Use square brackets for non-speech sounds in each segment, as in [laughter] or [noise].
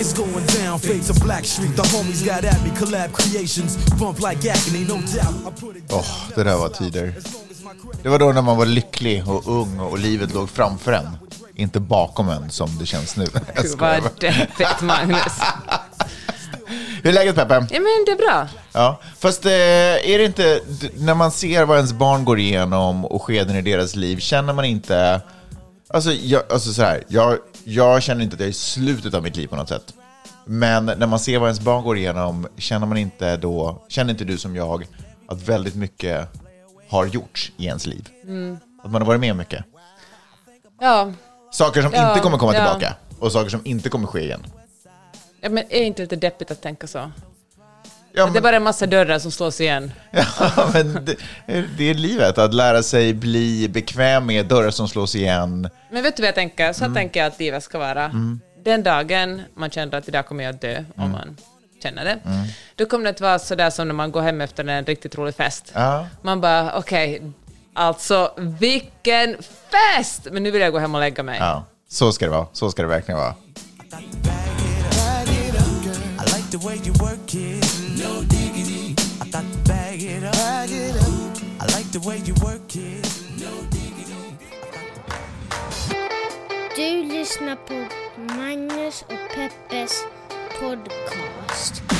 It's going down, fade to Black Street. The homies got at me, collab creations, bump like agony, no doubt. Åh, det där var tider. Det var då när man var lycklig och ung och livet låg framför en. Inte bakom en som det känns nu. [laughs] Gud vad deppigt Magnus. [laughs] Hur är läget Peppe? Ja men det är bra. Ja, fast eh, är det inte, när man ser vad ens barn går igenom och skeden i deras liv, känner man inte, alltså, jag, alltså så här, jag, jag känner inte att jag är i slutet av mitt liv på något sätt. Men när man ser vad ens barn går igenom, känner man inte då, känner inte du som jag, att väldigt mycket har gjorts i ens liv? Att man har varit med mycket? Ja. Saker som Ja, inte kommer komma ja. tillbaka och saker som inte kommer ske igen. ja men är inte lite deppigt att tänka så? Ja, Det är bara en massa dörrar som slås igen. [laughs] Ja, men det, det är livet, att lära sig bli bekväm med dörrar som slås igen. Men vet du vad jag tänker? Mm. Så tänker jag att livet ska vara. Den dagen man känner att idag kommer jag att dö, Mm. om man känner det, då kommer det att vara sådär som när man går hem efter en riktigt rolig fest. Ja. Man bara, okej, alltså vilken fest! Men nu vill jag gå hem och lägga mig. Ja, så ska det vara. Så ska det verkligen vara. I like the way you work it. No diggity. I got to bag it up. Bag it up. I like the way you work it. No diggity. Du lyssnar på Magnus och Peppes podcast.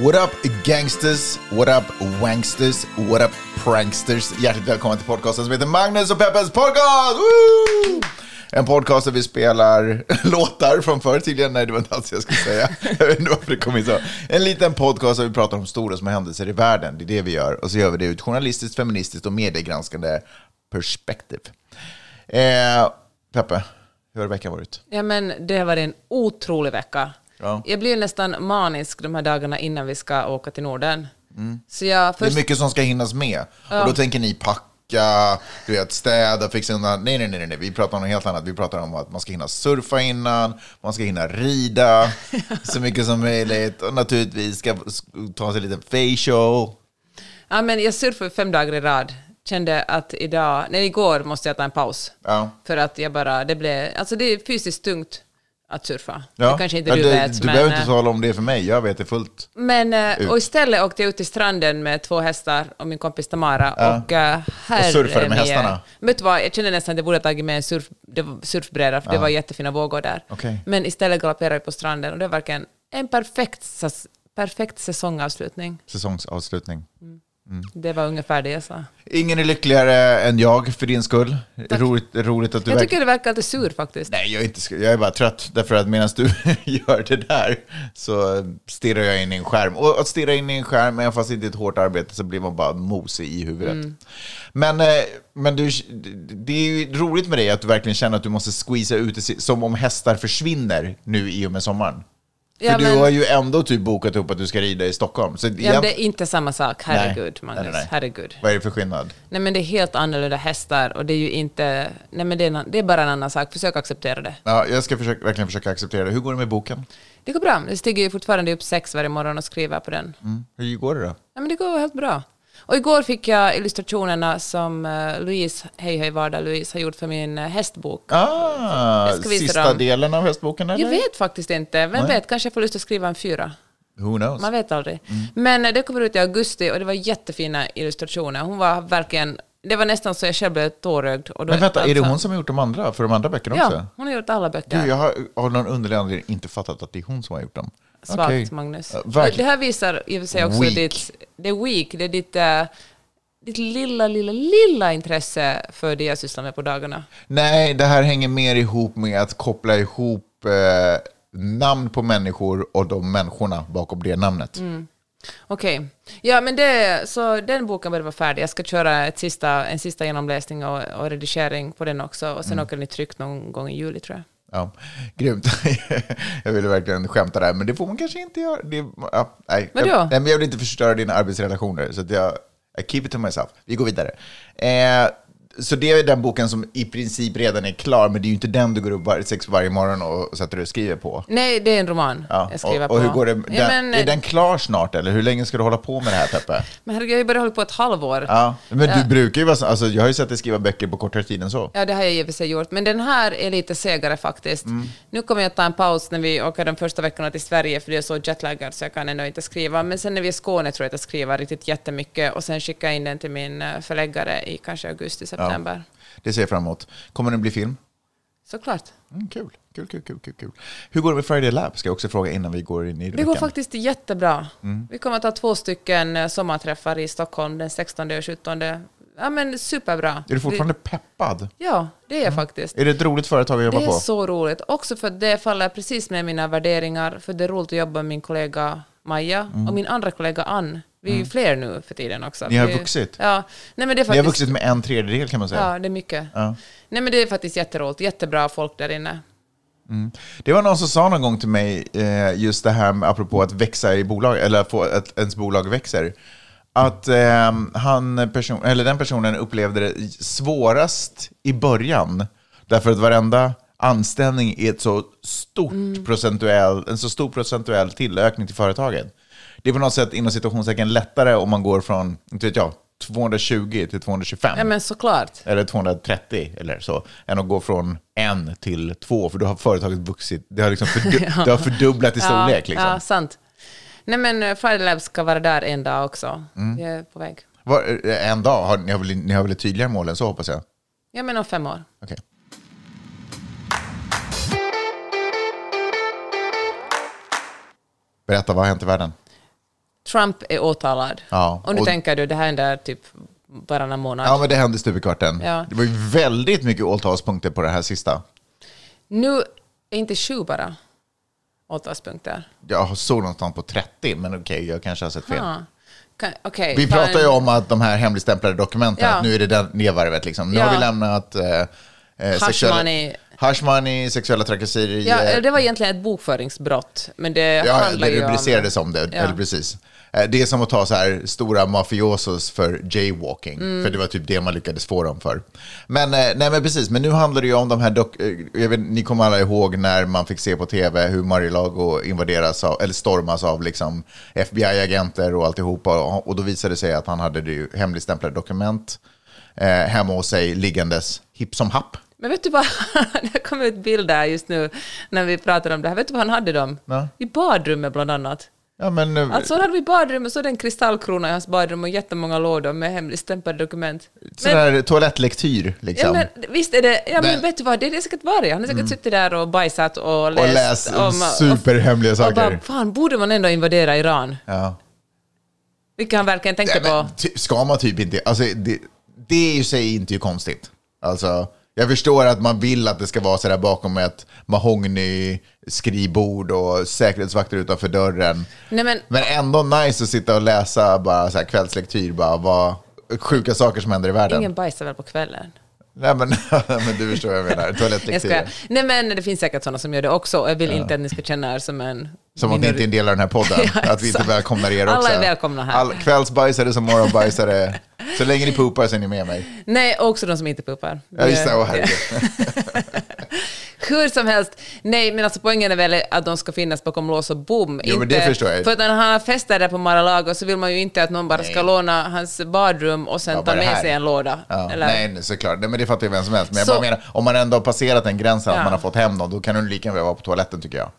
What up gangsters, what up wanksters, what up pranksters. Hjärtligt välkomna till podcasten som heter Magnus och Peppes podcast! Woo! En podcast där vi spelar [laughs] låtar från förr tydligen. Nej, det var inte alls det jag skulle säga. [laughs] Jag vet inte varför det kom in så. En liten podcast där vi pratar om stora små händelser i världen. Det är det vi gör. Och så gör vi det ur ett journalistiskt, feministiskt och mediegranskande perspektiv. Eh, Peppe, hur har veckan varit? Ja, men det har varit en otrolig vecka. Ja. Jag blir nästan manisk de här dagarna innan vi ska åka till Norden. Så jag Det är först... mycket som ska hinnas med. Och då tänker ni packa, du vet, städa, fixa undan. Nej, nej, nej, nej, vi pratar om något helt annat. Vi pratar om att man ska hinna surfa innan, man ska hinna rida så [laughs] mycket som möjligt. Och naturligtvis ska ta sig en liten facial. Ja, men jag surfade fem dagar i rad. Kände att idag, nej igår måste jag ta en paus. Ja. För att jag bara, det blev, alltså det är fysiskt tungt att surfa. Ja. Det kanske inte Ja, du det, vet, Du men... behöver inte eh, tala om det för mig, jag vet det fullt. Men, eh, Ut. och istället åkte jag ut till stranden med två hästar och min kompis Tamara. Ja. Och, uh, Och surfade med hästarna. Vet du vad, jag kände nästan att jag borde ha tagit med en surf, surfbräda, för det var jättefina vågor där. Okej. Men istället galopperade vi på stranden och det var verkligen en perfekt, perfekt säsongavslutning. Säsongsavslutning. Det var ungefär det jag sa. Ingen är lyckligare än jag för din skull. Roligt, roligt att du Jag verkar- tycker det verkar lite sur faktiskt. Nej, jag är, inte, jag är bara trött. Därför att medan du [laughs] gör det där så stirrar jag in i en skärm. Och att stirra in i en skärm, även fast det inte är ett hårt arbete, så blir man bara mosig i huvudet. Mm. Men, eh, men du, det är ju roligt med dig att du verkligen känner att du måste squeeza ut det som om hästar försvinner nu i och med sommaren. För Ja, du men- har ju ändå typ bokat upp att du ska rida i Stockholm. Så Ja, men det är inte samma sak, herregud Nej, Magnus. nej, nej. Herregud. Vad är det för skillnad? Nej men det är helt annorlunda hästar och det är ju inte... Nej men det är, det är bara en annan sak, försök acceptera det. Ja, jag ska försöka, verkligen försöka acceptera det. Hur går det med boken? Det går bra. Jag stiger ju fortfarande upp sex varje morgon och skriver på den. Hur går det då? Ja, men det går helt bra. Och igår fick jag illustrationerna som uh, Louise, hej hej vardag Louise, har gjort för min uh, hästbok. Ah, sista dem. delen av hästboken eller? Jag vet faktiskt inte. Vem Nej. vet, kanske jag får lust att skriva en fyra. Who knows? Man vet aldrig. Mm. Men uh, det kommer ut i augusti och det var jättefina illustrationer. Hon var verkligen... Det var nästan så jag själv blev tårögd. Men vänta, är det alltså- hon som har gjort de andra, för de andra böckerna också? Ja, hon har gjort alla böcker. Gud, jag har av någon underlig anledning inte fattat att det är hon som har gjort dem. Svagt, Okej. Magnus. Och verkligen. det här visar i och för sig också Weak. ditt... Det är weak. Det är ditt, eh, ditt lilla, lilla, lilla intresse för det jag sysslar med på dagarna. Nej, det här hänger mer ihop med att koppla ihop eh, namn på människor och de människorna bakom det namnet. Mm. Okej. Ja, men det, så den boken börjar vara färdig. Jag ska köra ett sista, en sista genomläsning och, och redigering på på och Mm. sen åker den i tryck någon gång i juli tror jag. Ja, grymt. [laughs] jag ville verkligen skämta där, men det får man kanske inte göra. Det, ja, nej. Vadå? Jag, nej, men jag vill inte förstöra dina arbetsrelationer, så jag I keep it to myself. Vi går vidare. Eh, så det är den boken som i princip redan är klar, men det är ju inte den du går upp var, sex varje morgon och sätter dig och skriver på. Nej, det är en roman Ja. jag skriver och, och hur på. går det? Den, ja, men, är den klar snart, eller hur länge ska du hålla på med det här, Peppe? men herregud, jag har ju bara hållit på ett halvår. Ja, men du brukar ju vara så, alltså jag har ju sett dig skriva böcker på kortare tid än så. Ja, det har jag i och för sig gjort. Men den här är lite segare faktiskt. Mm. Nu kommer jag att ta en paus när vi åker de första veckorna till Sverige, för det är så jetlaggad så jag kan ändå inte skriva. Men sen när vi är i Skåne tror jag att jag skriver riktigt jättemycket och sen skickar jag in den till min eh, förläggare i kanske augusti, september. Det ser jag fram emot. Kommer den bli film? Såklart. Mm, kul. Kul, kul, kul, kul, kul. Hur går det med Friday Lab? Ska jag också fråga innan vi går in i Det veckan. går faktiskt jättebra. Mm. Vi kommer att ha två stycken eh, sommarträffar i Stockholm den 16 och 17. Ja, men superbra. Är du fortfarande peppad? Vi, ja, det är jag faktiskt. Är det ett roligt företag att jobba Det är på? så roligt. Också för det faller precis med mina värderingar. För det är roligt att jobba med min kollega Maja och min andra kollega Ann. Vi är ju fler nu för tiden också. Mm. Ni har Vi- vuxit. Ja. Nej, men det är Ni har faktiskt, vuxit med en tredjedel kan man säga. Ja, det är mycket. Ja. Nej, men det är faktiskt jätteroligt. Jättebra folk där inne. Det var någon som sa någon gång till mig, eh, just det här med, apropå att växa i bolag, eller få att ens bolag växer, att eh, han person, eller den personen upplevde det svårast i början, därför att varenda anställning är ett så stort procentuell, en så stor procentuell tillökning till företaget. Det är på något sätt inom situationstecken lättare om man går från, inte vet jag, 220 till 225 Ja, men såklart. eller 230 eller så, än att gå från en till två, för då har företaget vuxit. Det har, liksom fördu- [laughs] det har fördubblat i storlek. Ja, Liksom. ja, sant. Nej, men eh, Friday Lab ska vara där en dag också. Mm. Vi är på väg. Var, eh, en dag, har, ni, har väl, ni har väl ett tydligare mål än så hoppas jag? Ja, men om fem år. Okej. Berätta, vad har hänt i världen? Trump är åtalad. Ja, och nu och- tänker du, det här händer typ varannan månad. Ja, men det hände stup i kvarten. Ja. Det var ju väldigt mycket åtalspunkter på det här sista. Nu är inte sju bara åtalspunkter. Jag såg någonstans på 30, men okej, jag kanske har sett fel. Kan, okej, Vi ta pratar en- ju om att de här hemligstämplade dokumenten, Ja. att nu är det den nedvarvet. Liksom. Nu Ja. har vi lämnat eh, eh, Hush money, sexuella trakasserier. Ja, det var egentligen ett bokföringsbrott, men det Ja, handlar det ju om... rubricerades som det. Ja. Eller precis. Eh, Det är som att ta så här stora mafiosos för jaywalking. Mm. För det var typ det man lyckades få dem för. Men, eh, nej, men precis, men nu handlar det ju om de här dok- eh, vet, Ni kommer alla ihåg när man fick se på tv hur Mar-a-Lago invaderas av, eller stormas av liksom FBI-agenter och alltihopa. Och, och då visade det sig att han hade det hemligstämplade dokument eh, hemma hos sig liggandes hipp som happ. Men vet du vad, [laughs] det kom ut bilder just nu när vi pratade om det här. Vet du vad han hade dem? Ja. I badrummet bland annat. Ja, men, Alltså han hade i badrummet, så är det en kristallkrona i hans badrum och jättemånga lådor med hemligstämplade dokument. sån här toalettlektyr liksom. Ja, men visst är det, ja men Men- vet du vad, det är det säkert varit. Han har säkert suttit där och bajsat och läst. och läs om- superhemliga och saker. bara, fan, borde man ändå invadera Iran? ja. Vilket han verkligen tänkte på. men, ty, ska man typ inte... Alltså, det, det är ju sig inte ju konstigt. Alltså, jag förstår att man vill att det ska vara sådär bakom ett mahogny skrivbord och säkerhetsvakter utanför dörren. Nej, men, Men ändå nice att sitta och läsa bara så här kvällslektyr, bara vad sjuka saker som händer i världen. ingen bajsar väl på kvällen? Nej, men, [laughs] men du förstår vad jag menar. Jag Toalettlektyr. skojar. Nej men det finns säkert sådana som gör det också. Jag vill inte att ni ska känna er som en... Som att ni inte är en del av den här podden. [laughs] Ja, att vi inte välkomnar er också. Alla är välkomna här. All, kvällsbajsare som morgonbajsare. [laughs] Så länge ni poopar så är ni med mig. Nej, också de som inte puppar. Ja, just det. Åh, herregud. [laughs] Hur som helst, nej men alltså poängen är väl att de ska finnas bakom lås och bom. Jo, men det förstår jag. För att när han har fester där på Mar-a-Lago så vill man ju inte att någon bara ska Nej. låna hans badrum och sen Ja, ta bara med här. sig en låda. Ja, Eller- Nej, nej, såklart. Nej, men det fattar ju vem som helst. Men jag Så- bara menar, om man ändå har passerat den gränsen Ja. att man har fått hem någon, då kan du lika gärna vara på toaletten tycker jag.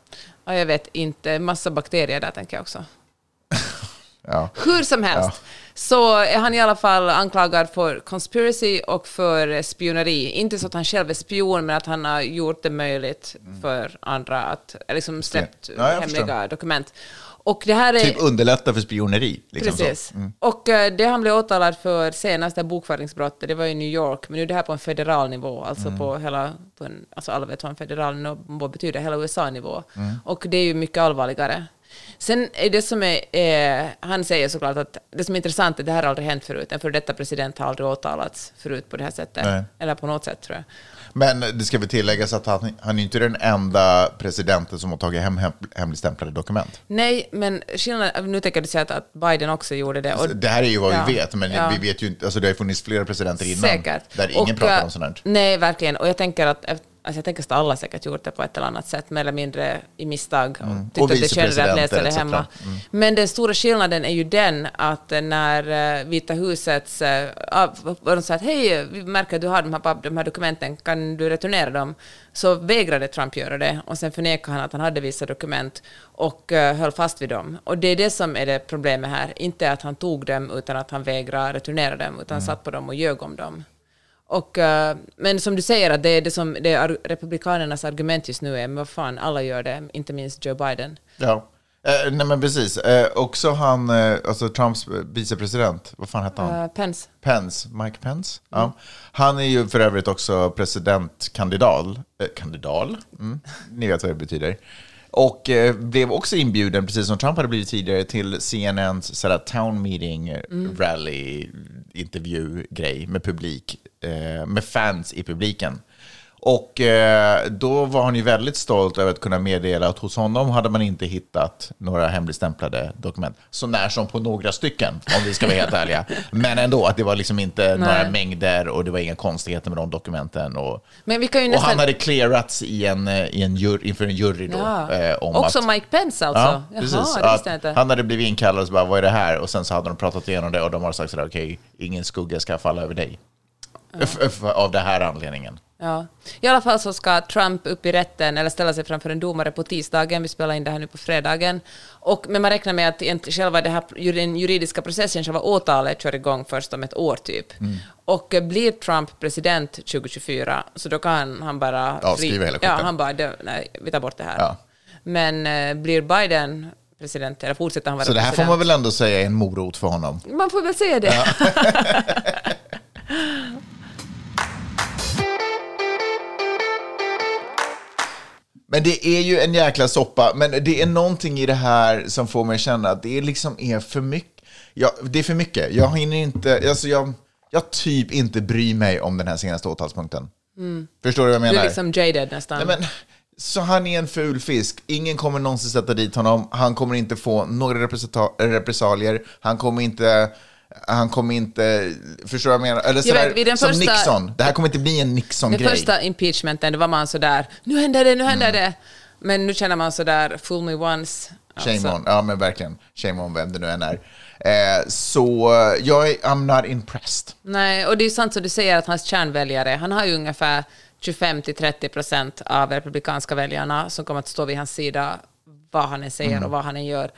Ja, jag vet inte, massa bakterier där tänker jag också. [laughs] Ja. Hur som helst, så är han i alla fall anklagad för conspiracy och för spioneri. Inte så att han själv är spion, men att han har gjort det möjligt för andra att liksom släppt Mm. Ja, hemliga förstår. dokument. Och det här är... Typ underlätta för spioneri. Liksom Precis. Mm. Och eh, det han blev åtalad för senaste bokföringsbrottet, det var i New York, men nu är det här på en federal nivå, alltså Mm. på hela, på en, alltså alla vet vad en federal nivå betyder, hela USA-nivå. Mm. Och det är ju mycket allvarligare. Sen är det som är, eh, han säger såklart att det som är intressant är att det här har aldrig hänt förut, en före detta president har aldrig åtalats förut på det här sättet, Nej. eller på något sätt tror jag. Men det ska väl tilläggas att han, han är inte den enda presidenten som har tagit hem, hem hemligstämplade dokument. Nej, men skillnaden, nu tänker du säga att, att Biden också gjorde det. Och, Det här är ju vad Ja. vi vet, men Ja. vi vet ju inte, alltså det har ju funnits flera presidenter innan Säkert. där ingen Och, pratar äh, om sånt här. Nej, verkligen. Och jag tänker att Alltså jag tänker att alla säkert gjort det på ett eller annat sätt, mer eller mindre i misstag. Och Mm. Och tyckte att det kändes att läsa det hemma. Mm. Men den stora skillnaden är ju den att när eh, Vita husets... eh, var de sa att hej, vi märker att du har de här, de här dokumenten, kan du returnera dem? Så vägrade Trump göra det och sen förnekade han att han hade vissa dokument och eh, höll fast vid dem. Och det är det som är det problemet här, inte att han tog dem utan att han vägrade returnera dem, utan Mm. satt på dem och ljög om dem. Och, eh, men som du säger, att det är det som det är republikanernas argument just nu är, men vad fan, alla gör det, inte minst Joe Biden. Ja. Eh, nej men precis. Eh, också han, eh, alltså Trumps vicepresident, vad fan hette han? Uh, Pence. Pence, Mike Pence. Ja. Han är ju för övrigt också presidentkandidat. Eh, kandidal? Mm. Ni vet vad det betyder. Och eh, blev också inbjuden, precis som Trump hade blivit tidigare, till CNNs sådär, town meeting, eh, rally, intervju-grej med publik, eh, med fans i publiken. Och eh, då var han ju väldigt stolt över att kunna meddela att hos honom hade man inte hittat några hemligstämplade dokument. Så när som på några stycken, om vi ska vara helt ärliga. Men ändå, att det var liksom inte några mängder och det var inga konstigheter med de dokumenten. Och, ju och nästan... han hade clearats i en, eh, i en jury, inför en jury då. Ja. Eh, om Också att, Mike Pence alltså? Ja, Jaha, precis. inte. han hade blivit inkallad och så bara, vad är det här? Och sen så hade de pratat igenom det och de har sagt sådär, okej, ingen skugga ska falla över dig. F- Av den här anledningen. Ja. I alla fall så ska Trump upp i rätten, eller ställa sig framför en domare på tisdagen, vi spelar in det här nu på fredagen. Och, men man räknar med att själva det här, den juridiska processen, själva åtalet, kör igång först om ett år typ. Mm. Och blir Trump president 2024, så då kan han bara... Avskriva hela Ja, skiten. han bara, "Det- nej, vi tar bort det här. Ja. Men eh, blir Biden president, eller fortsätter han vara Så det här får president? man väl ändå säga är en morot för honom. Man får väl säga det. [laughs] [laughs] Men det är ju en jäkla soppa. Men det är någonting i det här som får mig att känna att det liksom är för mycket. Ja, det är för mycket. Jag hinner inte, alltså jag, jag typ inte bryr mig om den här senaste åtalspunkten. Förstår du vad jag Du menar? är liksom jaded nästan. Nej, men, så han är en ful fisk. Ingen kommer någonsin sätta dit honom. Han kommer inte få några repressalier. Han kommer inte... Han kommer inte... Förstår du vad jag menar? Eller sådär, vet, den som första- Nixon. Det här kommer inte bli en Den Nixon-grej. första impeachmenten, då var man sådär, nu händer det, nu händer Mm. det. Men nu känner man sådär, fool me once. Shame Alltså, on. Ja, men verkligen. Shame on vem det nu än är. Eh, så jag är I'm not impressed. Nej, och det är sant som du säger att hans kärnväljare, han har ju ungefär 25-30 procent av republikanska väljarna som kommer att stå vid hans sida vad han än säger och vad han än gör.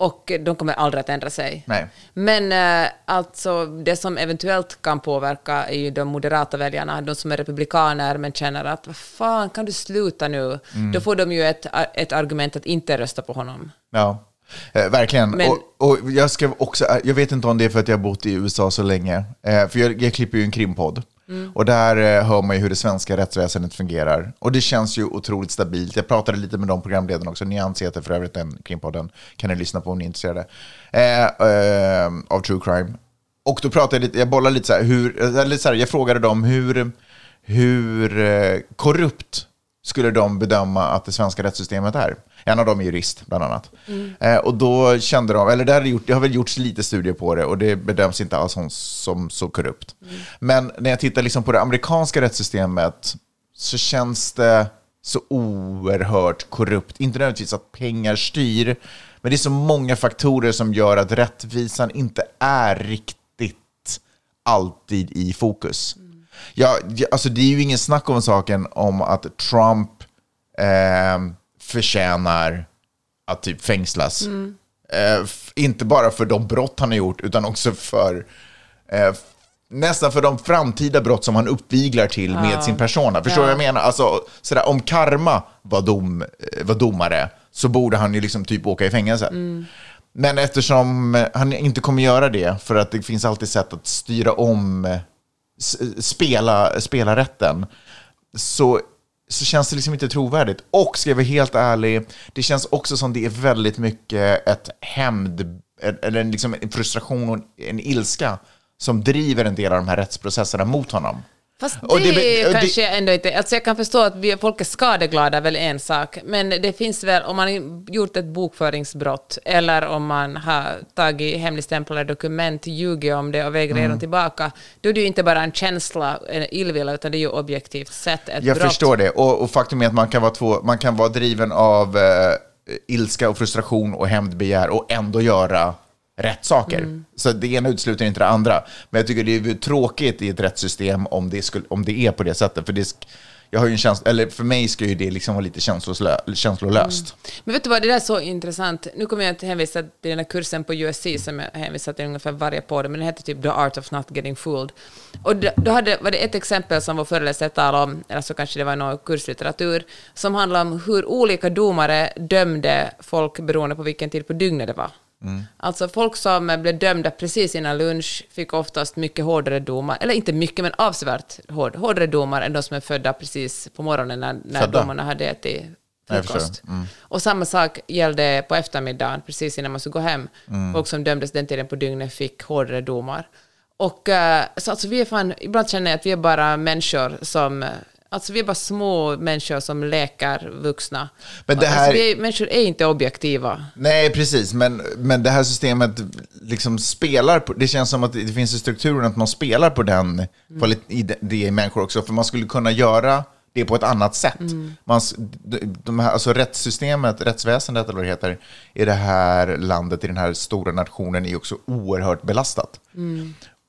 Och de kommer aldrig att ändra sig. Nej. Men eh, alltså, det som eventuellt kan påverka är ju de moderata väljarna, de som är republikaner men känner att vad fan, kan du sluta nu? Då får de ju ett, ett argument att inte rösta på honom. Ja, eh, verkligen. Men- Och, och jag, ska också, eh, jag vet inte om det är för att jag har bott i USA så länge. Eh, för jag, jag klipper ju en krimpodd. Mm. Och där eh, hör man ju hur det svenska rättsväsendet fungerar. Och det känns ju otroligt stabilt. Jag pratade lite med de programledarna också. Nyans heter för övrigt den krimpodden. Kan ni lyssna på om ni är intresserade. Eh, eh, av true crime. Och då pratade jag lite, jag bollade lite så här, hur, eh, eller så här, jag frågade dem hur, hur eh, korrupt skulle de bedöma att det svenska rättssystemet är. En av dem är jurist, bland annat. Eh, och då kände de, eller det, hade gjort, det har väl gjorts lite studier på det och det bedöms inte alls som, som så korrupt. Men när jag tittar liksom på det amerikanska rättssystemet så känns det så oerhört korrupt. Inte nödvändigtvis att pengar styr, men det är så många faktorer som gör att rättvisan inte är riktigt alltid i fokus. Ja, ja, alltså det är ju ingen snack om saken om att Trump eh, förtjänar att typ fängslas. Eh, f- inte bara för de brott han har gjort, utan också för eh, nästan för de framtida brott som han uppviglar till med sin persona. Förstår du vad jag menar? Alltså, sådär, om Karma var, dom, eh, var domare så borde han ju liksom typ åka i fängelse. Men eftersom eh, han inte kommer göra det, för att det finns alltid sätt att styra om eh, spela, spela rätten, så, så känns det liksom inte trovärdigt. Och ska jag vara helt ärlig, det känns också som det är väldigt mycket ett hämnd, eller liksom en frustration och en ilska som driver en del av de här rättsprocesserna mot honom. Fast det, det och det- kanske ändå inte... Alltså jag kan förstå att vi, folk är skadeglada, är väl en sak. Men det finns väl, om man har gjort ett bokföringsbrott eller om man har tagit hemligstämplade dokument, ljugit om det och vägrar Mm. dem tillbaka, då är det ju inte bara en känsla, en illvilja, utan det är ju objektivt sett ett Jag brott. förstår det. Och, och faktum är att man kan vara, två, man kan vara driven av eh, ilska och frustration och hämndbegär och ändå göra rätt saker. Mm. Så det ena utesluter inte det andra. Men jag tycker det är tråkigt i ett rättssystem om det, skulle, om det är på det sättet. För det, jag har ju en känsla, eller för mig ska ju det liksom vara lite känslolöst. Men vet du vad, det där är så intressant. Nu kommer jag att hänvisa till den här kursen på USC som jag hänvisar till ungefär varje podd, men den heter typ The Art of Not Getting Fooled. Och då då hade, var det ett exempel som vår föreläsare talade om, eller så kanske det var någon kurslitteratur, som handlade om hur olika domare dömde folk beroende på vilken tid på dygnet det var. Alltså folk som blev dömda precis innan lunch fick oftast mycket hårdare domar, eller inte mycket, men avsevärt hård, hårdare domar än de som är födda precis på morgonen när, när Födda? domarna hade ätit frukost. Och samma sak gällde på eftermiddagen, precis innan man skulle gå hem. Mm. Folk som dömdes den tiden på dygnet fick hårdare domar. Och eh, så alltså vi är fan, ibland känner jag att vi är bara människor som, eh, alltså vi är bara små människor som leker vuxna. Men det här- Alltså vi människor är inte objektiva. Nej, precis. Men, men det här systemet liksom spelar på... Det känns som att det finns i strukturen att man spelar på den, lite- i det, i människor också. För man skulle kunna göra det på ett annat sätt. Man, s- de, här, alltså rättssystemet, rättsväsendet eller vad det heter, i det här landet, i den här stora nationen, är också oerhört belastat.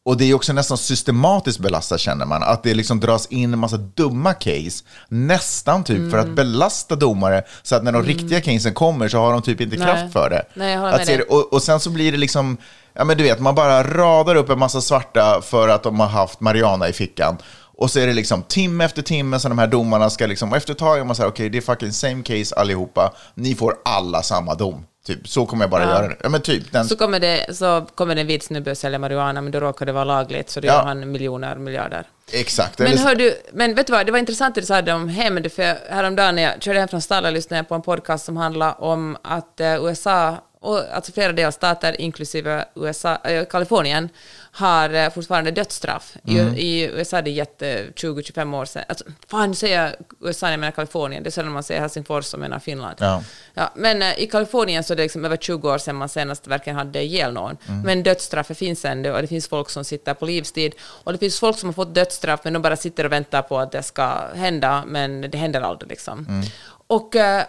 Och det är också nästan systematiskt belastat känner man. Att det liksom dras in en massa dumma case. Nästan typ för att belasta domare. Så att när de riktiga casen kommer så har de typ inte Nej. kraft för det. Nej, att se det. Och, och sen så blir det liksom, ja men du vet, man bara radar upp en massa svarta för att de har haft Mariana i fickan. Och så är det liksom timme efter timme som de här domarna ska liksom, och efter ett tag är man så här, okej det är fucking same case allihopa, ni får alla samma dom. Typ, så kommer jag bara göra det. Ja men typ, den, Så kommer det, så kommer det en vit snubbe och säljer marijuana, men då råkar det vara lagligt, så då Ja. gör han miljoner, miljarder. exakt. Men, hör du, men vet du vad, det var intressant det du sa om hämnd, för häromdagen när jag körde hem från stallet lyssnade jag på en podcast som handlar om att eh, USA, och, alltså flera delstater, inklusive USA, eh, Kalifornien, har eh, fortfarande dödsstraff. I, Mm. I USA är det jätte 20-25 år sedan. Alltså, fan, nu säger jag USA, jag menar Kalifornien. Det är sällan man säger Helsingfors och menar Finland. Ja. Ja, men eh, i Kalifornien så är det liksom över 20 år sedan man senast verkligen hade ihjäl någon. Mm. Men dödsstraffet finns ändå och det finns folk som sitter på livstid. Och det finns folk som har fått dödsstraff men de bara sitter och väntar på att det ska hända, men det händer aldrig liksom. Mm. Och, eh,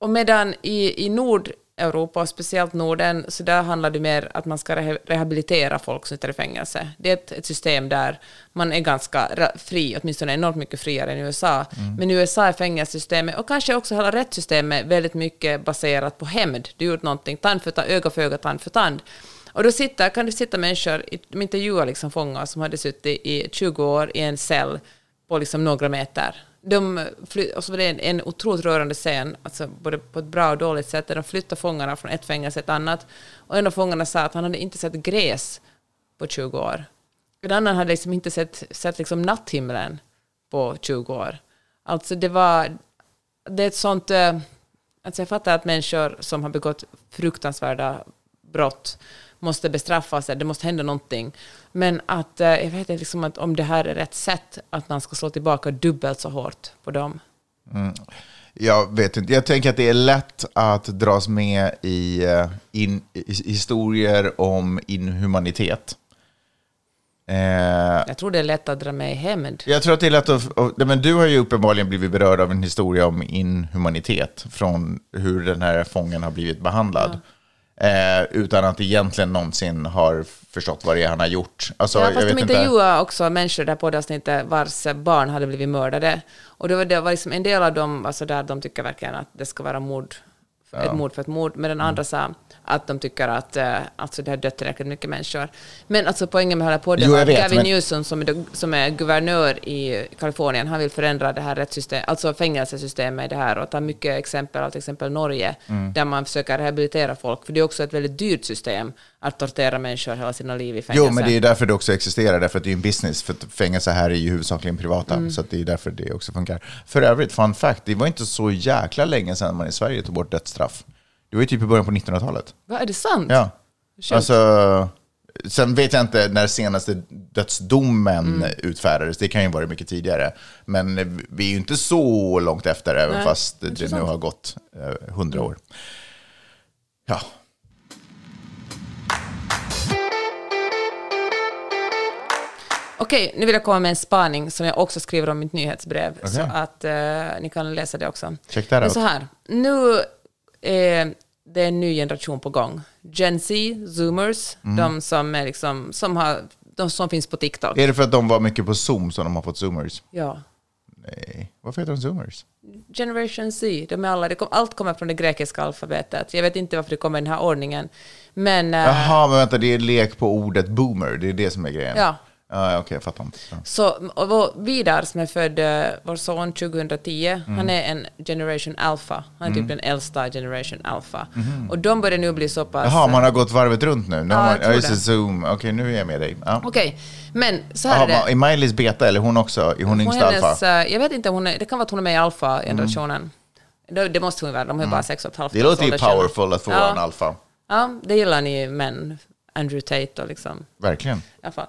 och medan i, i Nordeuropa, och speciellt Norden, så där handlar det mer att man ska reha- rehabilitera folk som sitter i fängelse. Det är ett, ett system där man är ganska fri, åtminstone enormt mycket friare än i USA. Men i USA är fängelsesystemet, och kanske också hela rättssystemet, väldigt mycket baserat på hämnd. Du gjort någonting, tand för tand, öga för öga, tand för tand. Och då sitter, kan det sitta människor, de intervjuar liksom fångar som hade suttit i 20 år i en cell på liksom några meter. De fly, och så var det en, en otroligt rörande scen, alltså både på ett bra och dåligt sätt, där de flyttar fångarna från ett fängelse till ett annat. Och en av fångarna sa att han hade inte sett gräs på 20 år. En annan hade liksom inte sett, sett liksom natthimlen på 20 år. Alltså det var, det är ett sånt, eh, alltså jag fattar att människor som har begått fruktansvärda brott måste bestraffas, det måste hända någonting. Men att, eh, jag vet inte liksom att om det här är rätt sätt, att man ska slå tillbaka dubbelt så hårt på dem. Jag vet inte. Jag tänker att det är lätt att dras med i, eh, in, i historier om inhumanitet. Eh, Jag tror det är lätt att dra med i hämnd. jag tror att det är lätt att... och- Men du har ju uppenbarligen blivit berörd av en historia om inhumanitet från hur den här fången har blivit behandlad. Eh, utan att egentligen någonsin har förstått vad det är han har gjort. Alltså, Ja, jag fast vet de inte. intervjuade också människor där poddavsnittet vars barn hade blivit mördade. Och det var, det var liksom en del av dem var så där de tycker verkligen att det ska vara mord, ett mord för ett mord, men den Mm. andra sa att de tycker att eh, alltså det har dött tillräckligt mycket människor. Men alltså poängen med hela podden Jo, var att vet, Gavin men- Newsom, som är, som är guvernör i Kalifornien, han vill förändra det här rättssystemet, alltså fängelsesystemet i det här och ta mycket exempel av till exempel Norge, Mm. där man försöker rehabilitera folk, för det är också ett väldigt dyrt system att tortera människor hela sina liv i fängelse. Jo, men det är därför det också existerar, därför att det är en business. För fängelse här är ju huvudsakligen privata, Mm. så det är därför det också funkar. För övrigt, fun fact, det var inte så jäkla länge sedan man i Sverige tog bort dödsstraff. Det var ju typ i början på 1900-talet. Vad är det sant? Ja, alltså sen vet jag inte när senaste dödsdomen Mm. utfärdades. Det kan ju vara mycket tidigare. Men eh, vi är ju inte så långt efter, även Nej, fast det nu intressant. har gått eh, hundra år. Ja. Okej, nu vill jag komma med en spaning som jag också skriver om i mitt nyhetsbrev, så Okej. att eh, ni kan läsa det också. Check that Men out. så här, nu är det en ny generation på gång. Gen Z, zoomers, Mm. de som, är liksom, som, har, de som finns på TikTok. Är det för att de var mycket på Zoom som de har fått zoomers? Ja. Nej. Varför heter de zoomers? Generation Z, de är alla, det kom, allt kommer från det grekiska alfabetet. Jag vet inte varför det kommer i den här ordningen. Men... eh, Jaha, men vänta, det är lek på ordet boomer. Det är det som är grejen. Ja. Ja, okej, jag fattar. Ja. Så och vår Vidar som är född, eh, vår son 2010, Mm. han är en generation alpha. Han är typ den äldsta generation alpha. Och de börjar nu bli så pass... Mhm. Jaha, man har gått varvet runt nu. nu Ja, man, jag just det. Zoom. Okej, nu är jag med dig. Ja. Okej, men så här Jaha, är det. är Miley's beta eller hon också? Är hon Hon yngst alfa? eh, jag vet inte, hon är, det kan vara att hon är med i alfa-generationen. Det, det måste hon vara, de har ju bara sex och ett halvt Mm. Det låter ju powerful att få Ja. en alfa. Ja, det gillar ni män. Andrew Tate och liksom... Verkligen. I alla fall,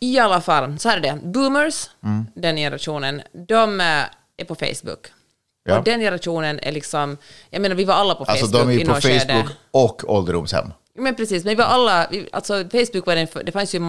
I alla fall så här är det. Boomers, Mm. den generationen, de eh, är på Facebook. Ja. Och den generationen är liksom, jag menar vi var alla på Alltså Facebook de är ju på något skede. Facebook och ålderdomshem. Men precis, men vi var alla, alltså Facebook var den, det fanns ju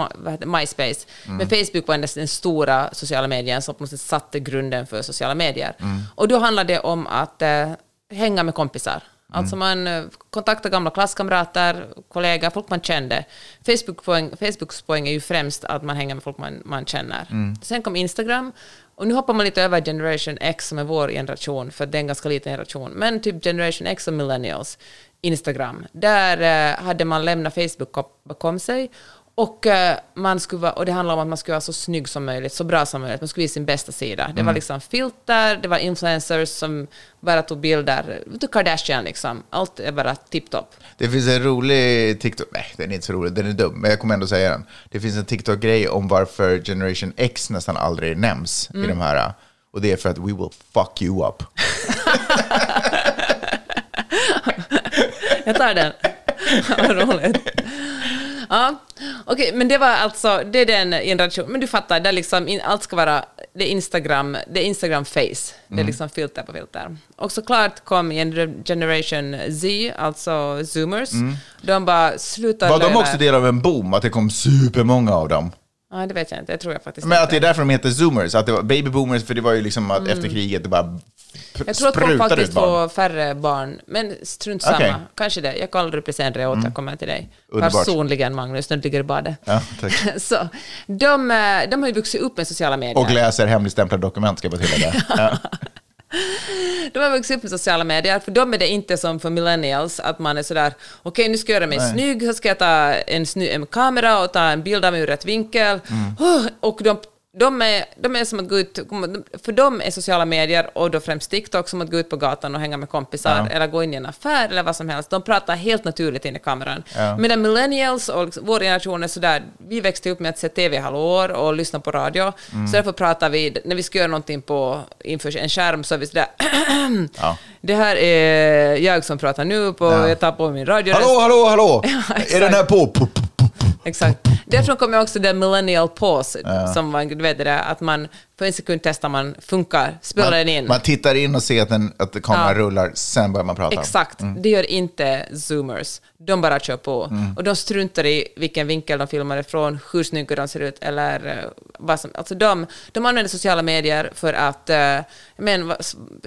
MySpace, Mm. men Facebook var den, den stora sociala medien som på något sätt satte grunden för sociala medier. Mm. Och då handlade det om att eh, hänga med kompisar. Alltså Mm. man eh, kontaktade gamla klasskamrater, kollegor, folk man kände. Facebook poäng, Facebooks poäng är ju främst att man hänger med folk man, man känner. Mm. Sen kom Instagram, och nu hoppar man lite över Generation X som är vår generation, för det är en ganska liten generation. Men typ Generation X och Millennials, Instagram. Där eh, hade man lämnat Facebook bakom sig. Och, eh, man skulle vara, och det handlar om att man skulle vara så snygg som möjligt, så bra som möjligt. Man skulle visa sin bästa sida. Det var liksom filter, det var influencers som bara tog bilder. Du Kardashian liksom. Allt är bara tipptopp. Det finns en rolig TikTok, nej den är inte så rolig, den är dum, men jag kommer ändå säga den. Det finns en TikTok-grej om varför Generation X nästan aldrig nämns Mm. i de här. Och det är för att we will fuck you up. [laughs] Jag tar den. Vad roligt. Ja, okej, men det var alltså, det är den generationen, men du fattar, det liksom, in, allt ska vara, det är Instagram, det är Instagram face, det Mm. är liksom filter på filter. Och såklart kom gener- generation Z, alltså zoomers, de bara slutar Var de också del av en boom, att det kom supermånga av dem? Ja, det vet jag inte, det tror jag faktiskt Men att det inte. är därför de heter zoomers, att det var baby boomers, för det var ju liksom att efter kriget det bara Mm. Jag tror att folk faktiskt får färre barn, men strunt samma. Okej. Kanske det. Jag kollar upp det senare, jag återkommer till dig. Mm. Underbart. Personligen, Magnus, du ligger i badet. Ja. [laughs] Så, de, eh, de har ju vuxit upp med sociala medier. Och läser hemligstämplade dokument, ska jag bara tillägga. [laughs] Ja. De har vuxit upp med sociala medier, för dem är det inte som för millennials, att man är sådär, okej nu ska jag göra mig Nej. snygg, så ska jag ta en, sny- en kamera och ta en bild av mig ur rätt vinkel. Mm. Och de, de, är, de är som att gå ut, för dem är sociala medier, och då främst TikTok, som att gå ut på gatan och hänga med kompisar, Ja. eller gå in i en affär, eller vad som helst. De pratar helt naturligt in i kameran. Ja. Medan millennials och liksom, vår generation är sådär, vi växte upp med att se TV-hallåor och lyssna på radio, Mm. så därför pratar vi, när vi ska göra någonting på, inför en skärm, så är vi sådär, [clears throat] Ja. det här är jag som pratar nu, på, Ja. jag tar på min radioröst. Hallå, hallå, hallå! [laughs] är den här på? Exakt. Därifrån kommer också den millennial pause, som man, du vet det där, att man för en sekund testar man, funkar, spelar den in. Man, man tittar in och ser att, den, att kameran Ja. rullar, sen börjar man prata. Exakt, det gör inte zoomers. De bara kör på. Och de struntar i vilken vinkel de filmar ifrån, hur snygga de ser ut eller eh, vad som... Alltså de, de använder sociala medier för att uh, men,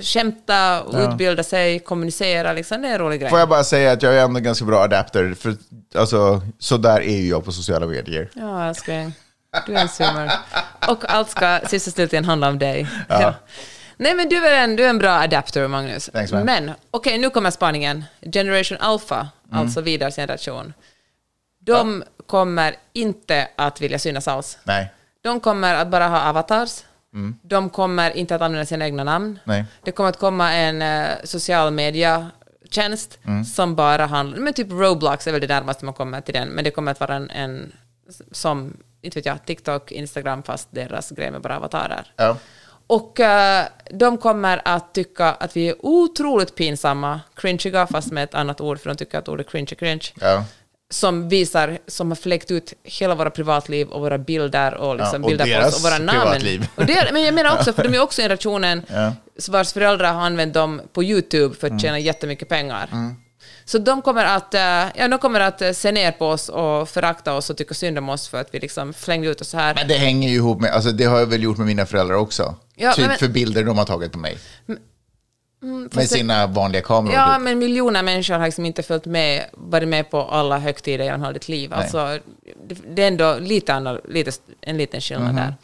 skämta, utbilda sig, kommunicera. Liksom. Det är en rolig grej. Får jag bara säga att jag är ändå ganska bra adapter, för alltså, så där är ju jag på sociala medier. Ja, älskling. Du är en zoomer. Och allt ska sist och slutligen handla om dig. Ja. Nej, men du är en, du är en bra adapter, Magnus. Thanks, man. men, okej, nu kommer spaningen. Generation Alpha, Mm. alltså vidare generation. De kommer inte att vilja synas alls. Nej. De kommer att bara ha avatars. De kommer inte att använda sina egna namn. Mm. Nej. Det kommer att komma en uh, social media-tjänst Mm. som bara handlar... Men typ Roblox är väl det närmaste man kommer till den, men det kommer att vara en, en som, inte vet jag, TikTok, Instagram, fast deras grej med bara avatarer. Ja. Och eh, de kommer att tycka att vi är otroligt pinsamma, cringeiga, fast med ett annat ord, för de tycker att ordet cringe är cringe. Ja. som visar, som har fläckt ut hela våra privatliv och våra bilder och liksom Ja, och bilder på oss och våra namn. privatliv. Och det, men jag menar också, för de är också generationen Ja. vars föräldrar har använt dem på YouTube för att Mm. tjäna jättemycket pengar. Så de kommer, att, eh, ja, de kommer att eh, se ner på oss och förakta oss och tycka synd om oss för att vi liksom flängde ut oss så här. Men det hänger ju ihop med, alltså det har jag väl gjort med mina föräldrar också. Ja, typ men- för bilder de har tagit på mig. med fast det- sina vanliga kameror. Ja, typ. men miljoner människor har liksom inte följt med, varit med på alla högtider genom hela ditt liv. Alltså, det, det är ändå lite, annorl- lite en liten skillnad Mhm. där.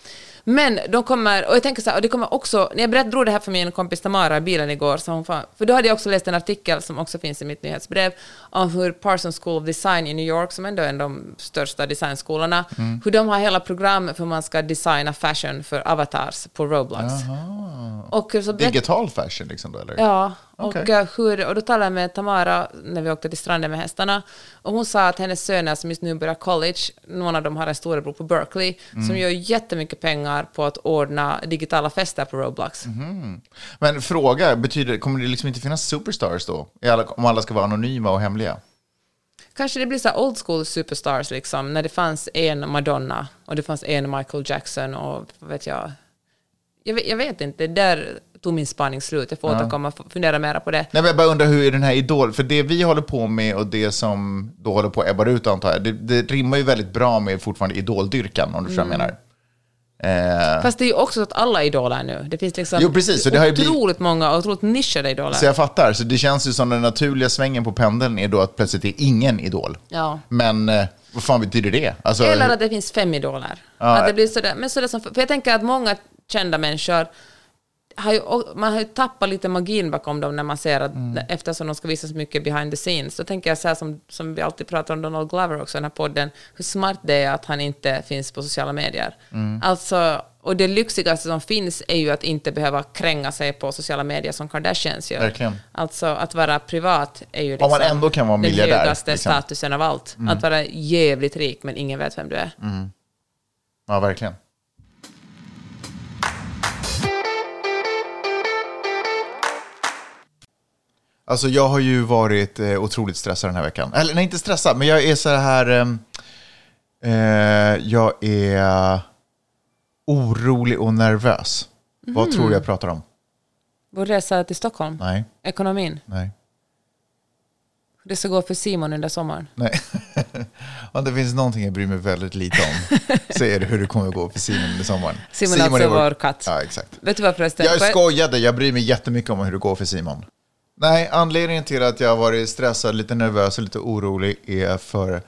Men de kommer, och jag tänker så här, och det kommer också, när jag berättade, drog det här för min kompis Tamara i bilen igår, så hon fan, för då hade jag också läst en artikel som också finns i mitt nyhetsbrev, om hur Parsons School of Design i New York, som ändå är en av de största designskolorna, Mm. hur de har hela program för hur man ska designa fashion för avatars på Roblox. Och så berätt- Digital fashion liksom då, eller? Ja, och, Okej. eh, hur, och då talade jag med Tamara när vi åkte till stranden med hästarna. Och hon sa att hennes söner som just nu börjar college, någon av dem har en storebror på Berkeley, Mm. som gör jättemycket pengar på att ordna digitala fester på Roblox. Mhm. Men fråga, betyder, kommer det liksom inte finnas superstars då? Om alla ska vara anonyma och hemliga? Kanske det blir så old school superstars, liksom, när det fanns en Madonna och det fanns en Michael Jackson och vad vet jag. Jag vet, jag vet inte, där tog min spaning slut. Jag får återkomma och fundera mera på det. Nej, men jag bara undrar hur är den här Idol, för det vi håller på med och det som då håller på att ebba ut antar jag, det, det rimmar ju väldigt bra med fortfarande idoldyrkan om du förstår vad jag Mm. menar. Eh, Fast det är ju också så att alla är idoler nu. Det finns liksom Jo, precis, så det har ju blivit- otroligt många och otroligt nischade idoler. så jag fattar, så det känns ju som den naturliga svängen på pendeln är då att plötsligt är ingen idol. Ja. Men eh, vad fan betyder det? Alltså, Eller att det finns fem idoler. Ja. Att det blir sådär, men sådär som, för jag tänker att många kända människor har ju, man har ju tappat lite magin bakom dem när man ser att Mm. eftersom de ska visa så mycket behind the scenes. Så tänker jag så här som, som vi alltid pratar om Donald Glover också i den här podden, hur smart det är att han inte finns på sociala medier. Mm. Alltså, och det lyxigaste som finns är ju att inte behöva kränga sig på sociala medier som Kardashians gör. Verkligen. Alltså att vara privat är ju liksom Om man ändå kan vara miljardär, den högaste liksom. Mm. statusen av allt. Att vara jävligt rik men ingen vet vem du är. Ja, verkligen. Alltså jag har ju varit eh, otroligt stressad den här veckan. Eller nej, inte stressad, men jag är så här... ehm, eh, jag är orolig och nervös. Vad tror du jag pratar om? Vår resa till Stockholm. Nej, Ekonomin. nej, det ska gå för Simon under sommaren. nej. [laughs] Om det finns någonting jag bryr mig väldigt lite om [laughs] så är det hur det kommer gå för Simon under sommaren. Simon är alltså vår katt. Ja, exakt. Vet du vad förresten? Jag- skojade, jag bryr mig jättemycket om hur det går för Simon. Nej, anledningen till att jag har varit stressad, lite nervös och lite orolig är för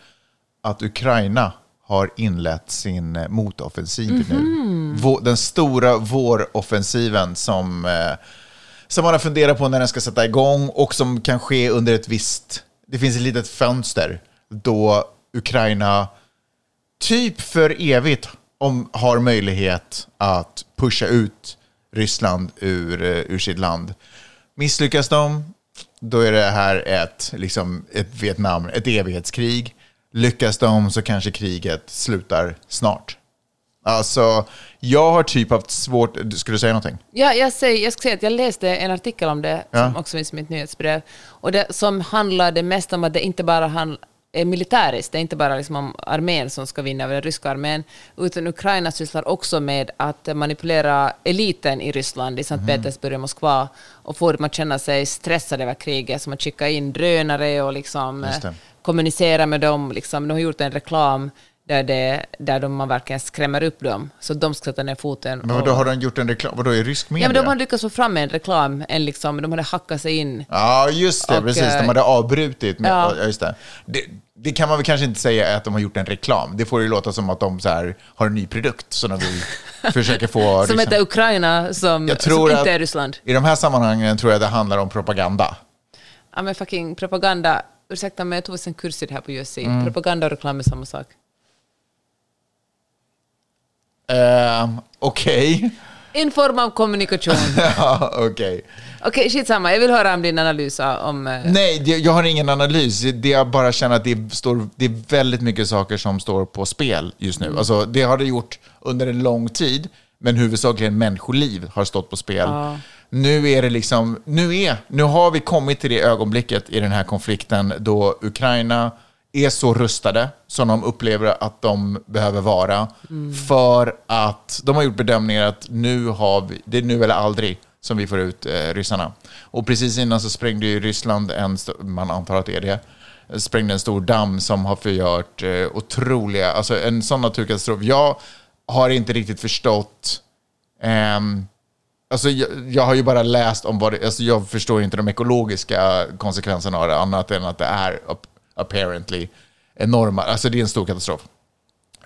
att Ukraina har inlett sin eh, motoffensiv nu. Vå- Den stora våroffensiven som, eh, som man har funderat på när den ska sätta igång och som kan ske under ett visst... Det finns ett litet fönster då Ukraina typ för evigt om, har möjlighet att pusha ut Ryssland ur, eh, ur sitt land. Misslyckas de, då är det här ett, liksom, ett Vietnam, ett evighetskrig. Lyckas de så kanske kriget slutar snart. Alltså, jag har typ haft svårt... Skulle du säga någonting? Ja, jag, säger, jag ska säga att jag läste en artikel om det, Ja. som också finns i mitt nyhetsbrev, och det, som handlade mest om att det inte bara hand, är militäriskt, det är inte bara liksom om armén som ska vinna över den ryska armén, utan Ukraina sysslar också med att manipulera eliten i Ryssland, i Sankt Mhm. Petersburg och Moskva, och få dem att känna sig stressade över kriget, som att skicka in drönare och liksom, eh, kommunicera med dem. Liksom. De har gjort en reklam där, det, där de man verkligen skrämmer upp dem, så de ska sätta ner foten. Men vadå, har de gjort en reklam? Vadå, i rysk media? Ja, men de hade lyckats få fram en reklam, en liksom, de hade hackat sig in. Ja, just det. Och, precis. eh, De hade avbrutit. Med, ja. just det. Det, det kan man väl kanske inte säga att de har gjort en reklam. Det får ju låta som att de så här, har en ny produkt som de vill [laughs] försöka få... Som liksom- heter Ukraina, som, som att- inte är Ryssland. I de här sammanhangen tror jag det handlar om propaganda. Ja, men fucking propaganda. Ursäkta mig, jag tog en kurs i det här på USC. Mm. Propaganda och reklam är samma sak. Uh, Okej. [laughs] En form av kommunikation. [laughs] ja, okej. Okej, skitsamma. Jag vill höra om din analys om... eh, Nej, det, jag har ingen analys. Det jag bara känner att det, står, det är väldigt mycket saker som står på spel just nu. Alltså, det har det gjort under en lång tid, men huvudsakligen människoliv har stått på spel. Nu är det liksom, nu, är, nu har vi kommit till det ögonblicket i den här konflikten då Ukraina är så rustade som de upplever att de behöver vara. För att de har gjort bedömningar att nu har vi, det är nu eller aldrig som vi får ut eh, ryssarna. Och precis innan så sprängde ju Ryssland en, man antar att det är det, sprängde en stor damm som har förgört eh, otroliga, alltså en sån naturkatastrof. Jag har inte riktigt förstått eh, Alltså, jag, jag har ju bara läst om vad det, alltså, jag förstår inte de ekologiska konsekvenserna av det, annat än att det är apparently enorma, alltså det är en stor katastrof.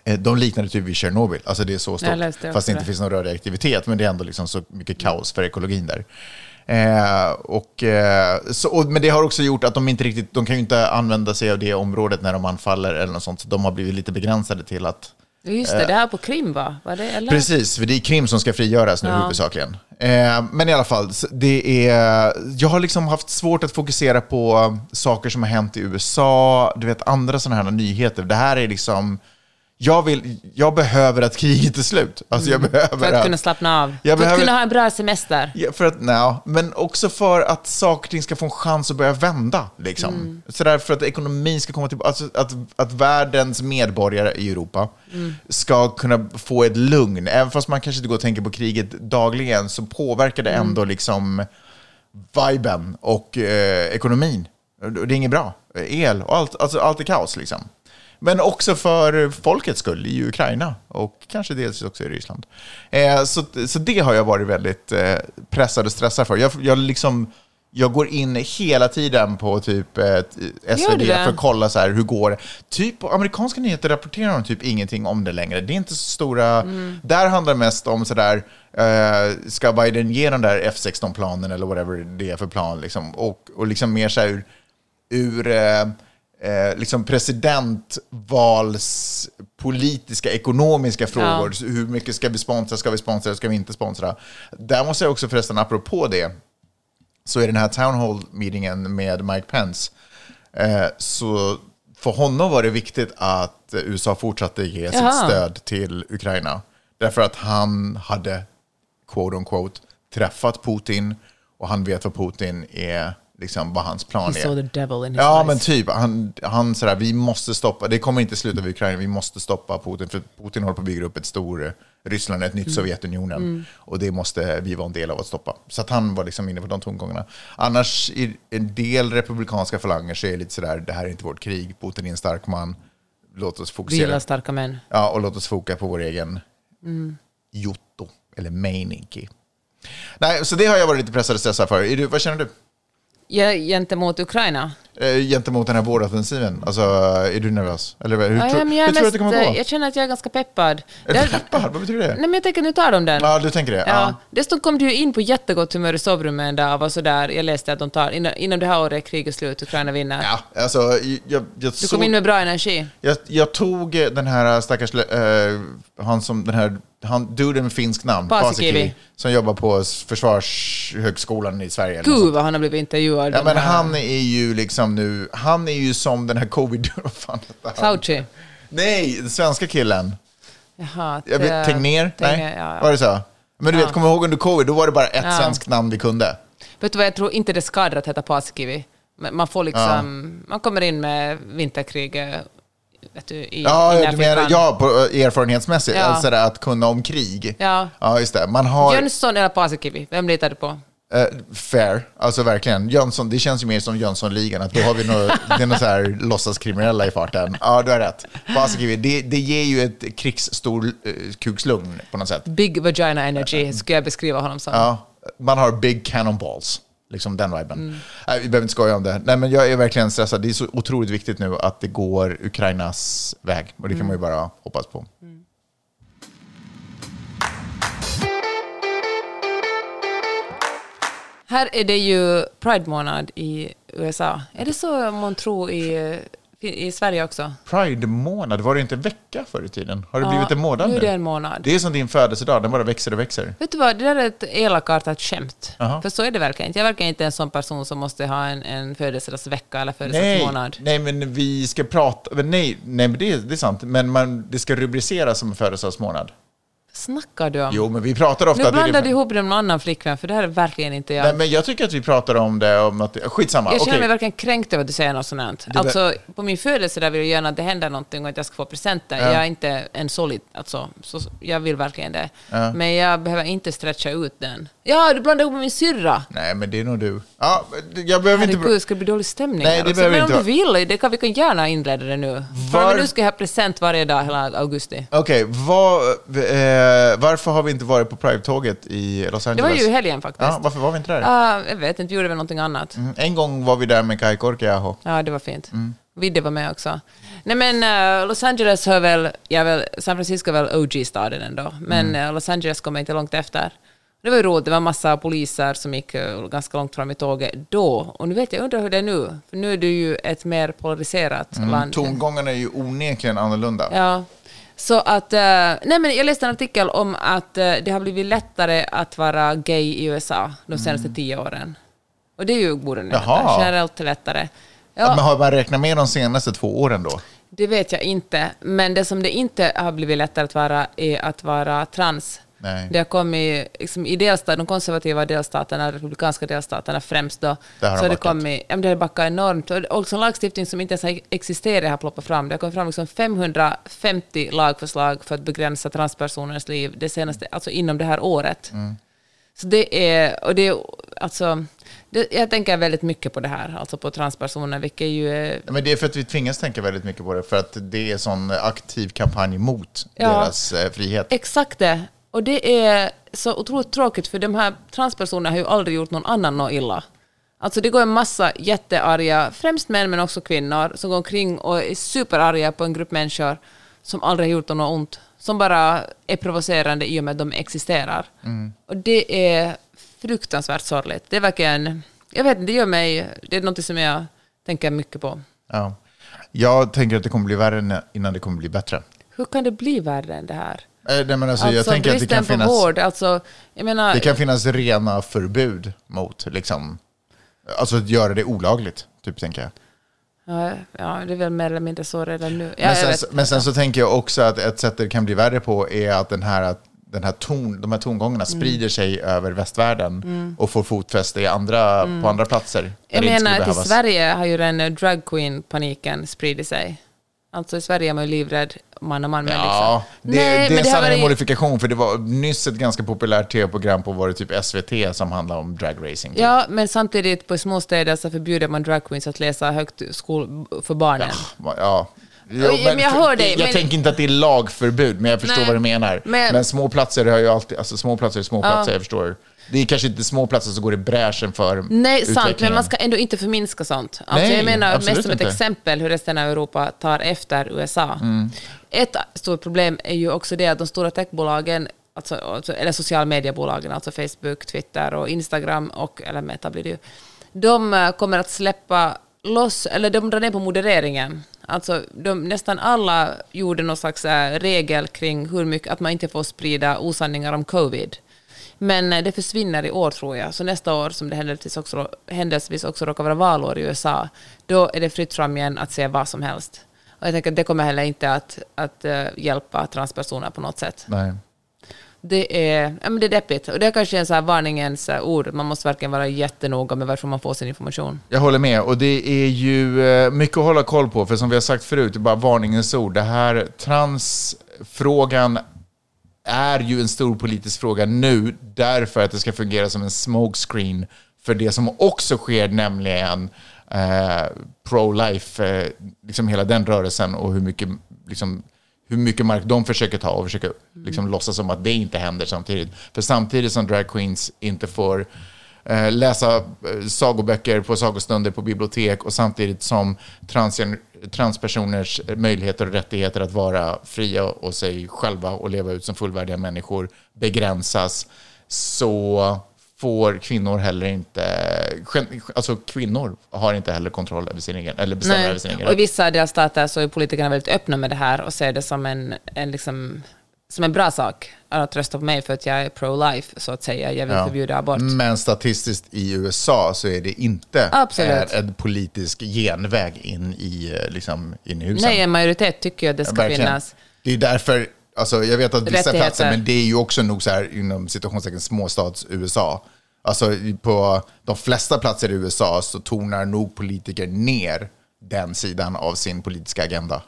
Eh, De liknar det typ vid Tjernobyl, alltså det är så stort. också Fast det inte det. finns någon radioaktivitet, men det är ändå liksom så mycket kaos för ekologin där. Eh, och, eh, så, och, men det har också gjort att de inte riktigt, de kan ju inte använda sig av det området när de anfaller eller något sånt, så de har blivit lite begränsade till att Just det, det här på Krim va? Var det, eller? Precis, för det är Krim som ska frigöras nu Ja. huvudsakligen. Eh, men i alla fall, det är, jag har liksom haft svårt att fokusera på saker som har hänt i USA, du vet andra sådana här nyheter. Det här är liksom, jag, vill, jag behöver att kriget är slut. Alltså jag behöver Mm. För att kunna slappna av. Jag för behöver- att kunna ha en bra semester. Ja, för att, nej, men också för att saker och ting ska få en chans att börja vända. Liksom. Mm. Sådär för att ekonomin ska komma tillbaka, alltså att, att världens medborgare i Europa Mm. ska kunna få ett lugn. Även fast man kanske inte går och tänker på kriget dagligen så påverkar det Mm. ändå liksom viben och eh, ekonomin. Det är inget bra. El och allt, alltså allt är kaos liksom. Men också för folkets skull i Ukraina och kanske dels också i Ryssland. Eh, så, så det har jag varit väldigt eh, pressad och stressad för. Jag, jag, liksom, jag går in hela tiden på typ eh, SvD för att kolla så här, hur går det. Typ amerikanska nyheter rapporterar de typ ingenting om det längre. Det är inte så stora... Där handlar det mest om sådär, eh, ska Biden ge den där F16-planen eller whatever det är för plan? Liksom, och, och liksom mer så här ur, ur eh, liksom presidentvals politiska, ekonomiska frågor. Så Hur mycket ska vi sponsra, ska vi sponsra, ska vi inte sponsra? Där måste jag också förresten, apropå det, så är den här town hall meetingen med Mike Pence, eh, så för honom var det viktigt att USA fortsatte ge Jaha. sitt stöd till Ukraina. Därför att han hade, quote on quote, träffat Putin och han vet vad Putin är, liksom vad hans plan He är. saw the devil in his Ja, eyes. men typ. Han, han sådär, vi måste stoppa, det kommer inte sluta vid Ukraina, vi måste stoppa Putin, för Putin håller på att bygga upp ett stort eh, Ryssland, ett nytt Mm. Sovjetunionen. Och det måste vi vara en del av att stoppa. Så att han var liksom inne på de tongångarna. Annars, i en del republikanska falanger så är det lite sådär, det här är inte vårt krig, Putin är en stark man, låt oss Vi fokusera. gillar starka män. Ja, och låt oss foka på vår egen Mm. Jotto, eller Meininki. Nej, så det har jag varit lite pressad och stressad för. Är du, vad känner du? Gentemot Ukraina eh, gentemot den här våroffensiven? Alltså, är du nervös? Eller hur, Ja, tro, ja, men jag, hur tror du att det kommer eh, gå? jag känner att jag är ganska peppad. Är Det- du peppad? Vad betyder det? Nej, men jag tänker nu tar de den. Ja, du tänker det? Ja. Ja. Dessutom kom du ju in på jättegott humör i sovrummet en dag och var sådär, jag läste att de tar, innan, innan det här året är kriget slut, Ukraina vinner. Ja, alltså, jag, jag, jag, Du såg, kom in med bra energi. jag, jag tog eh, den här stackars, eh, han som, den här, han, duden med finskt namn, Paasikivi. som jobbar på Försvarshögskolan i Sverige. Gud vad han har blivit intervjuad. Ja, men han är ju liksom nu, han är ju som den här covid... [laughs] Vad fan heter han? Fauci. Nej, den svenska killen. Jaha, Jag vet, Tegnér? Nej, ja, ja. var det så? Men du vet, kommer du ihåg under covid, då var det bara ett Ja. svenskt namn vi kunde. Vet du vad, jag tror inte det skadar att heta Paasikivi. Men Man får liksom, man kommer in med vinterkriget vet du, i, Ja, i du menar, ja på, eh, erfarenhetsmässigt, Ja. alltså det, att kunna om krig. Ja. ja, just det. Man har... Jönsson eller Paasikivi, vem litar du på? Eh, fair, alltså verkligen. Jönsson, det känns ju mer som Jönssonligan, att då har vi några, [laughs] det är några så här låtsaskriminella i farten. Ja, du har rätt. Det, det ger ju ett krigsstor eh, på något sätt. Big Vagina Energy skulle jag beskriva honom som. Ja, man har big cannonballs. Liksom den viben. Mm. Nej, vi behöver inte skoja om det. Nej, men jag är verkligen stressad. Det är så otroligt viktigt nu att det går Ukrainas väg. Och det kan man ju Mm. bara hoppas på. Här är det ju Pride-månad i USA. Är det så man tror i, i Sverige också? Pride-månad, var det inte en vecka förr i tiden? Har det blivit en månad nu nu? är det en månad. Det är som din födelsedag, den bara växer och växer. Vet du vad, det där är ett elakartat skämt. Jaha. För så är det verkligen inte. Jag verkar inte en sån person som måste ha en, en födelsedagsvecka eller Nej, födelsedagsmånad. nej, men vi ska prata... Nej, nej men det, är- det är sant. Men man, det ska rubriceras som en födelsedagsmånad. Snackar du om? Jo, men vi pratar ofta... nu blandar du ihop det med någon annan flickvän, för det här är verkligen inte jag. Nej, men jag tycker att vi pratar om det, om att... Skitsamma, jag känner okej. mig verkligen kränkt över att du säger något sånt. där- Alltså, på min födelse där vill jag gärna att det händer någonting och att jag ska få presenter. Ja. Jag är inte en solid, alltså. Så, jag vill verkligen det. Ja. Men jag behöver inte stretcha ut den. Ja, du blandar ihop med min syrra. Nej, men det är nog du. Ja, jag behöver inte... Herregud, ska det bli dålig stämning Nej, det också? behöver Men om inte du vara- vill, det kan, vi kan gärna inleda det nu. Var- Var... nu ska jag ha present varje dag hela augusti. Okej, vad, eh, varför har vi inte varit på Pride-tåget i Los Det Angeles? var ju helgen faktiskt. Ja, varför var vi inte där? Ah, jag vet inte, vi gjorde väl någonting annat. Mm, En gång var vi där med Kai Korkeaho. Ja, det var fint. Mm. Vidde var med också. Nej men eh, Los Angeles hör väl, ja, väl, San Francisco är väl OG-staden ändå, men Mm. eh, Los Angeles kommer inte långt efter. Det var ju roligt, det var massa poliser som gick eh, ganska långt fram i tåget då. Och nu vet jag, undrar hur det är nu, för nu är det ju ett mer polariserat land. Mm, Tongångarna är ju onekligen annorlunda. Ja. Så att, eh, nej men jag läste en artikel om att eh, det har blivit lättare att vara gay i USA de senaste tio åren. Och det är ju borde Jaha. generellt lättare. Ja. Men har man räknat med de senaste två åren då? Det vet jag inte, men det som det inte har blivit lättare att vara är att vara trans. Nej. Det har kommit liksom, i delstat, de konservativa delstaterna, republikanska delstaterna främst då, Där har så de det kommit, ja, det har backat enormt. Och också en lagstiftning som inte ens har existerat har ploppat fram. Det har kommit fram liksom 550 lagförslag för att begränsa transpersoners liv det senaste, alltså inom det här året. Mm. Så det är, och det är alltså, det, jag tänker väldigt mycket på det här, alltså på transpersoner, vilket ju är Men det är för att vi tvingas tänka väldigt mycket på det, för att det är sån aktiv kampanj mot Ja. deras eh, frihet. Exakt det. Och det är så otroligt tråkigt, för de här transpersonerna har ju aldrig gjort någon annan något illa. Alltså det går en massa jättearga, främst män men också kvinnor, som går omkring och är superarga på en grupp människor som aldrig har gjort dem något ont. Som bara är provocerande i och med att de existerar. Och det är fruktansvärt sorgligt. Det är verkligen, jag vet inte, det gör mig, det är något som jag tänker mycket på. Ja. Jag tänker att det kommer bli värre innan det kommer bli bättre. Hur kan det bli värre än det här? Eh, Nej, men alltså, jag Alltså tänker att det kan, finnas, vård, alltså, jag menar... det kan finnas rena förbud mot, liksom, alltså att göra det olagligt, typ tänker jag. Ja, ja, det är väl mer eller mindre så redan nu. Ja, men, jag sen, vet. men sen så tänker jag också att ett sätt det kan bli värre på är att den här, att den här ton, de här tongångarna Mm. sprider sig över västvärlden och får fotfäste i andra, på andra platser. Mm. Jag menar att i. Sverige har ju den eh, drag queen-paniken spridit sig. Alltså i Sverige är man ju livrädd man och man. men Ja, liksom. det, Nej, det är men en det modifikation, för det var nyss ett ganska populärt tv-program på var det typ SVT som handlade om dragracing. Ja, men samtidigt på småstäder så förbjuder man drag queens att läsa högt skol för barnen. Ja. Jo, Ja, men jag hör dig, Jag men- tänker inte att det är lagförbud, men jag förstår Nej, vad du menar. Men, men- små platser har ju alltid, alltså små platser är små platser, Ja. jag förstår. Det är kanske inte små platser som går i bräschen för Nej, sant, men man ska ändå inte förminska sånt. Alltså, Nej, jag menar mest som ett inte. exempel hur resten av Europa tar efter USA. Mm. Ett stort problem är ju också det att de stora techbolagen, alltså, alltså, eller sociala mediebolagen, alltså Facebook, Twitter och Instagram, och, eller Meta blir det ju, de eh, kommer att släppa loss, eller de drar ner på modereringen. Alltså, de, nästan alla gjorde någon slags eh, regel kring hur mycket, att man inte får sprida osanningar om covid. Men eh, det försvinner i år tror jag. Så nästa år, som det händelsevis också, händelsevis också råkar vara valår i USA, då är det fritt fram igen att säga vad som helst. Och jag tänker att det kommer heller inte att, att eh, hjälpa transpersoner på något sätt. Nej. Det är, ja, men det är deppigt. Och det är kanske en så här varningens eh, ord. Man måste verkligen vara jättenoga med varför man får sin information. Jag håller med, och det är ju mycket att hålla koll på, för som vi har sagt förut, det är bara varningens ord. Det här transfrågan är ju en stor politisk fråga nu, därför att det ska fungera som en smokescreen för det som också sker, nämligen eh, pro-life, eh, liksom hela den rörelsen och hur mycket, liksom, hur mycket mark de försöker ta och försöker liksom, låtsas som att det inte händer samtidigt. För samtidigt som drag queens inte får läsa eh, sagoböcker på sagostunder på bibliotek och samtidigt som transgen- transpersoners möjligheter och rättigheter att vara fria och sig själva och leva ut som fullvärdiga människor begränsas så får kvinnor heller inte, alltså kvinnor har inte heller kontroll över sin egen, eller bestämmer över sin egen Och i vissa delstater så är politikerna väldigt öppna med det här och ser det som en, en, liksom, som en bra sak att rösta på mig för att jag är pro-life, så att säga. Jag vill Ja. förbjuda abort. Men statistiskt i USA så är det inte Absolut. är en politisk genväg in i, eh, liksom, in i husen. Nej, en majoritet tycker att det ska Verkligen. finnas. Det är därför Alltså, jag vet att vissa platser, men det är ju också nog så här inom situationstecken småstads-USA. Alltså på de flesta platser i USA så tonar nog politiker ner den sidan av sin politiska agenda.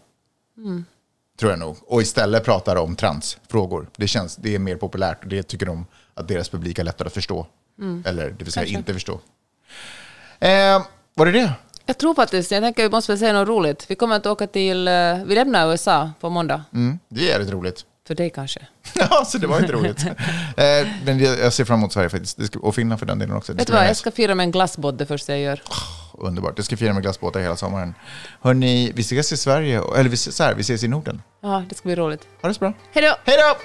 Tror jag nog. Och istället pratar om transfrågor. Det, känns, det är mer populärt och det tycker de att deras publik har lättare att förstå. Eller det vill säga Kanske. inte förstå. Eh, var det det? Jag tror faktiskt, jag tänker vi måste väl säga något roligt. Vi kommer att åka till, eh, vi lämnar USA på måndag. Mm, det är rätt roligt. För dig kanske. [laughs] Ja, så det var inte roligt. [laughs] eh, men jag ser fram emot Sverige faktiskt. Och Finland för den delen också. Det Vet du vad, jag ska fira med en glassbåt det första jag gör. Underbart. Jag ska fira med glassbåtar hela sommaren. Hörni, vi ses i Sverige, eller vi ses, här, vi ses i Norden. Ja, det ska bli roligt. Ha det så bra. Hej då! Hej då!